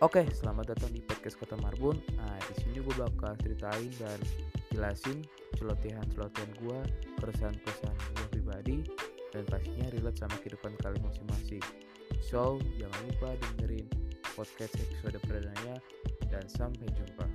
Oke, selamat datang di podcast Kota Marbun. Nah, di sini gue bakal ceritain dan jelasin celotehan-celotehan gue, keresahan-keresahan gue pribadi, dan pastinya relate sama kehidupan kalian masing-masing. So, jangan lupa dengerin podcast episode perdananya, dan sampai jumpa.